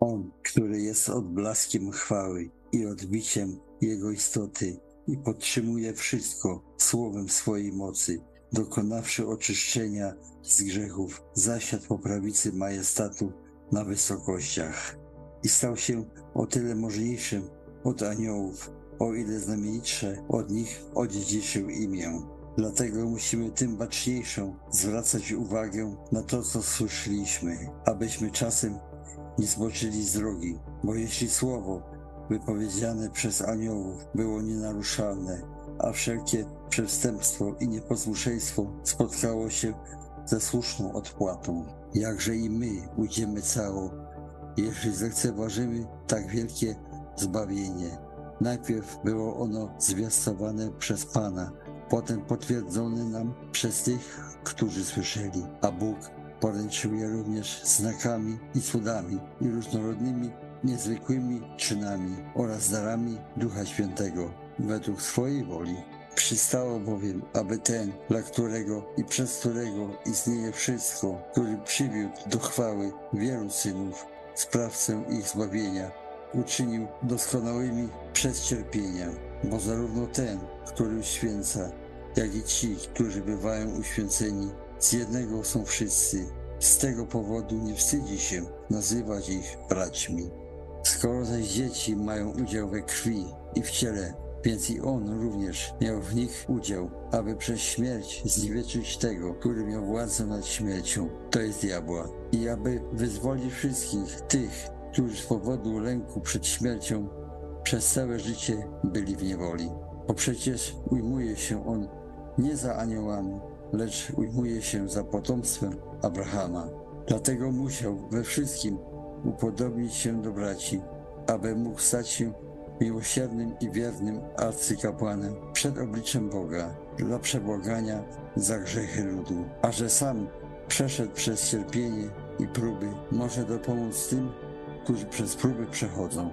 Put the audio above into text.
On, który jest odblaskiem chwały i odbiciem Jego istoty i podtrzymuje wszystko słowem swojej mocy, dokonawszy oczyszczenia z grzechów, zasiadł po prawicy majestatu na wysokościach i stał się o tyle możniejszym od aniołów, o ile znamienitsze od nich odziedziczył imię. Dlatego musimy tym baczniejszą zwracać uwagę na to, co słyszeliśmy, abyśmy czasem nie zboczyli z drogi, bo jeśli słowo wypowiedziane przez aniołów było nienaruszalne, a wszelkie przestępstwo i nieposłuszeństwo spotkało się ze słuszną odpłatą, jakże i my ujdziemy cało, jeśli zlekceważymy tak wielkie zbawienie. Najpierw było ono zwiastowane przez Pana, potem potwierdzone nam przez tych, którzy słyszeli, a Bóg poręczył je również znakami i cudami i różnorodnymi, niezwykłymi czynami oraz darami Ducha Świętego według swojej woli. Przystało bowiem, aby ten, dla którego i przez którego istnieje wszystko, który przywiódł do chwały wielu synów, sprawcę ich zbawienia, uczynił doskonałymi przez cierpienia, bo zarówno ten, który uświęca, jak i ci, którzy bywają uświęceni, z jednego są wszyscy. Z tego powodu nie wstydzi się nazywać ich braćmi. Skoro zaś dzieci mają udział we krwi i w ciele, więc i on również miał w nich udział, aby przez śmierć zniweczyć tego, który miał władzę nad śmiercią, to jest diabła, i aby wyzwolić wszystkich tych, którzy z powodu lęku przed śmiercią przez całe życie byli w niewoli. Bo przecież ujmuje się on nie za aniołami, lecz ujmuje się za potomstwem Abrahama. Dlatego musiał we wszystkim upodobnić się do braci, aby mógł stać się miłosiernym i wiernym arcykapłanem przed obliczem Boga dla przebłagania za grzechy ludu, a że sam przeszedł przez cierpienie i próby, może dopomóc tym, którzy przez próby przechodzą.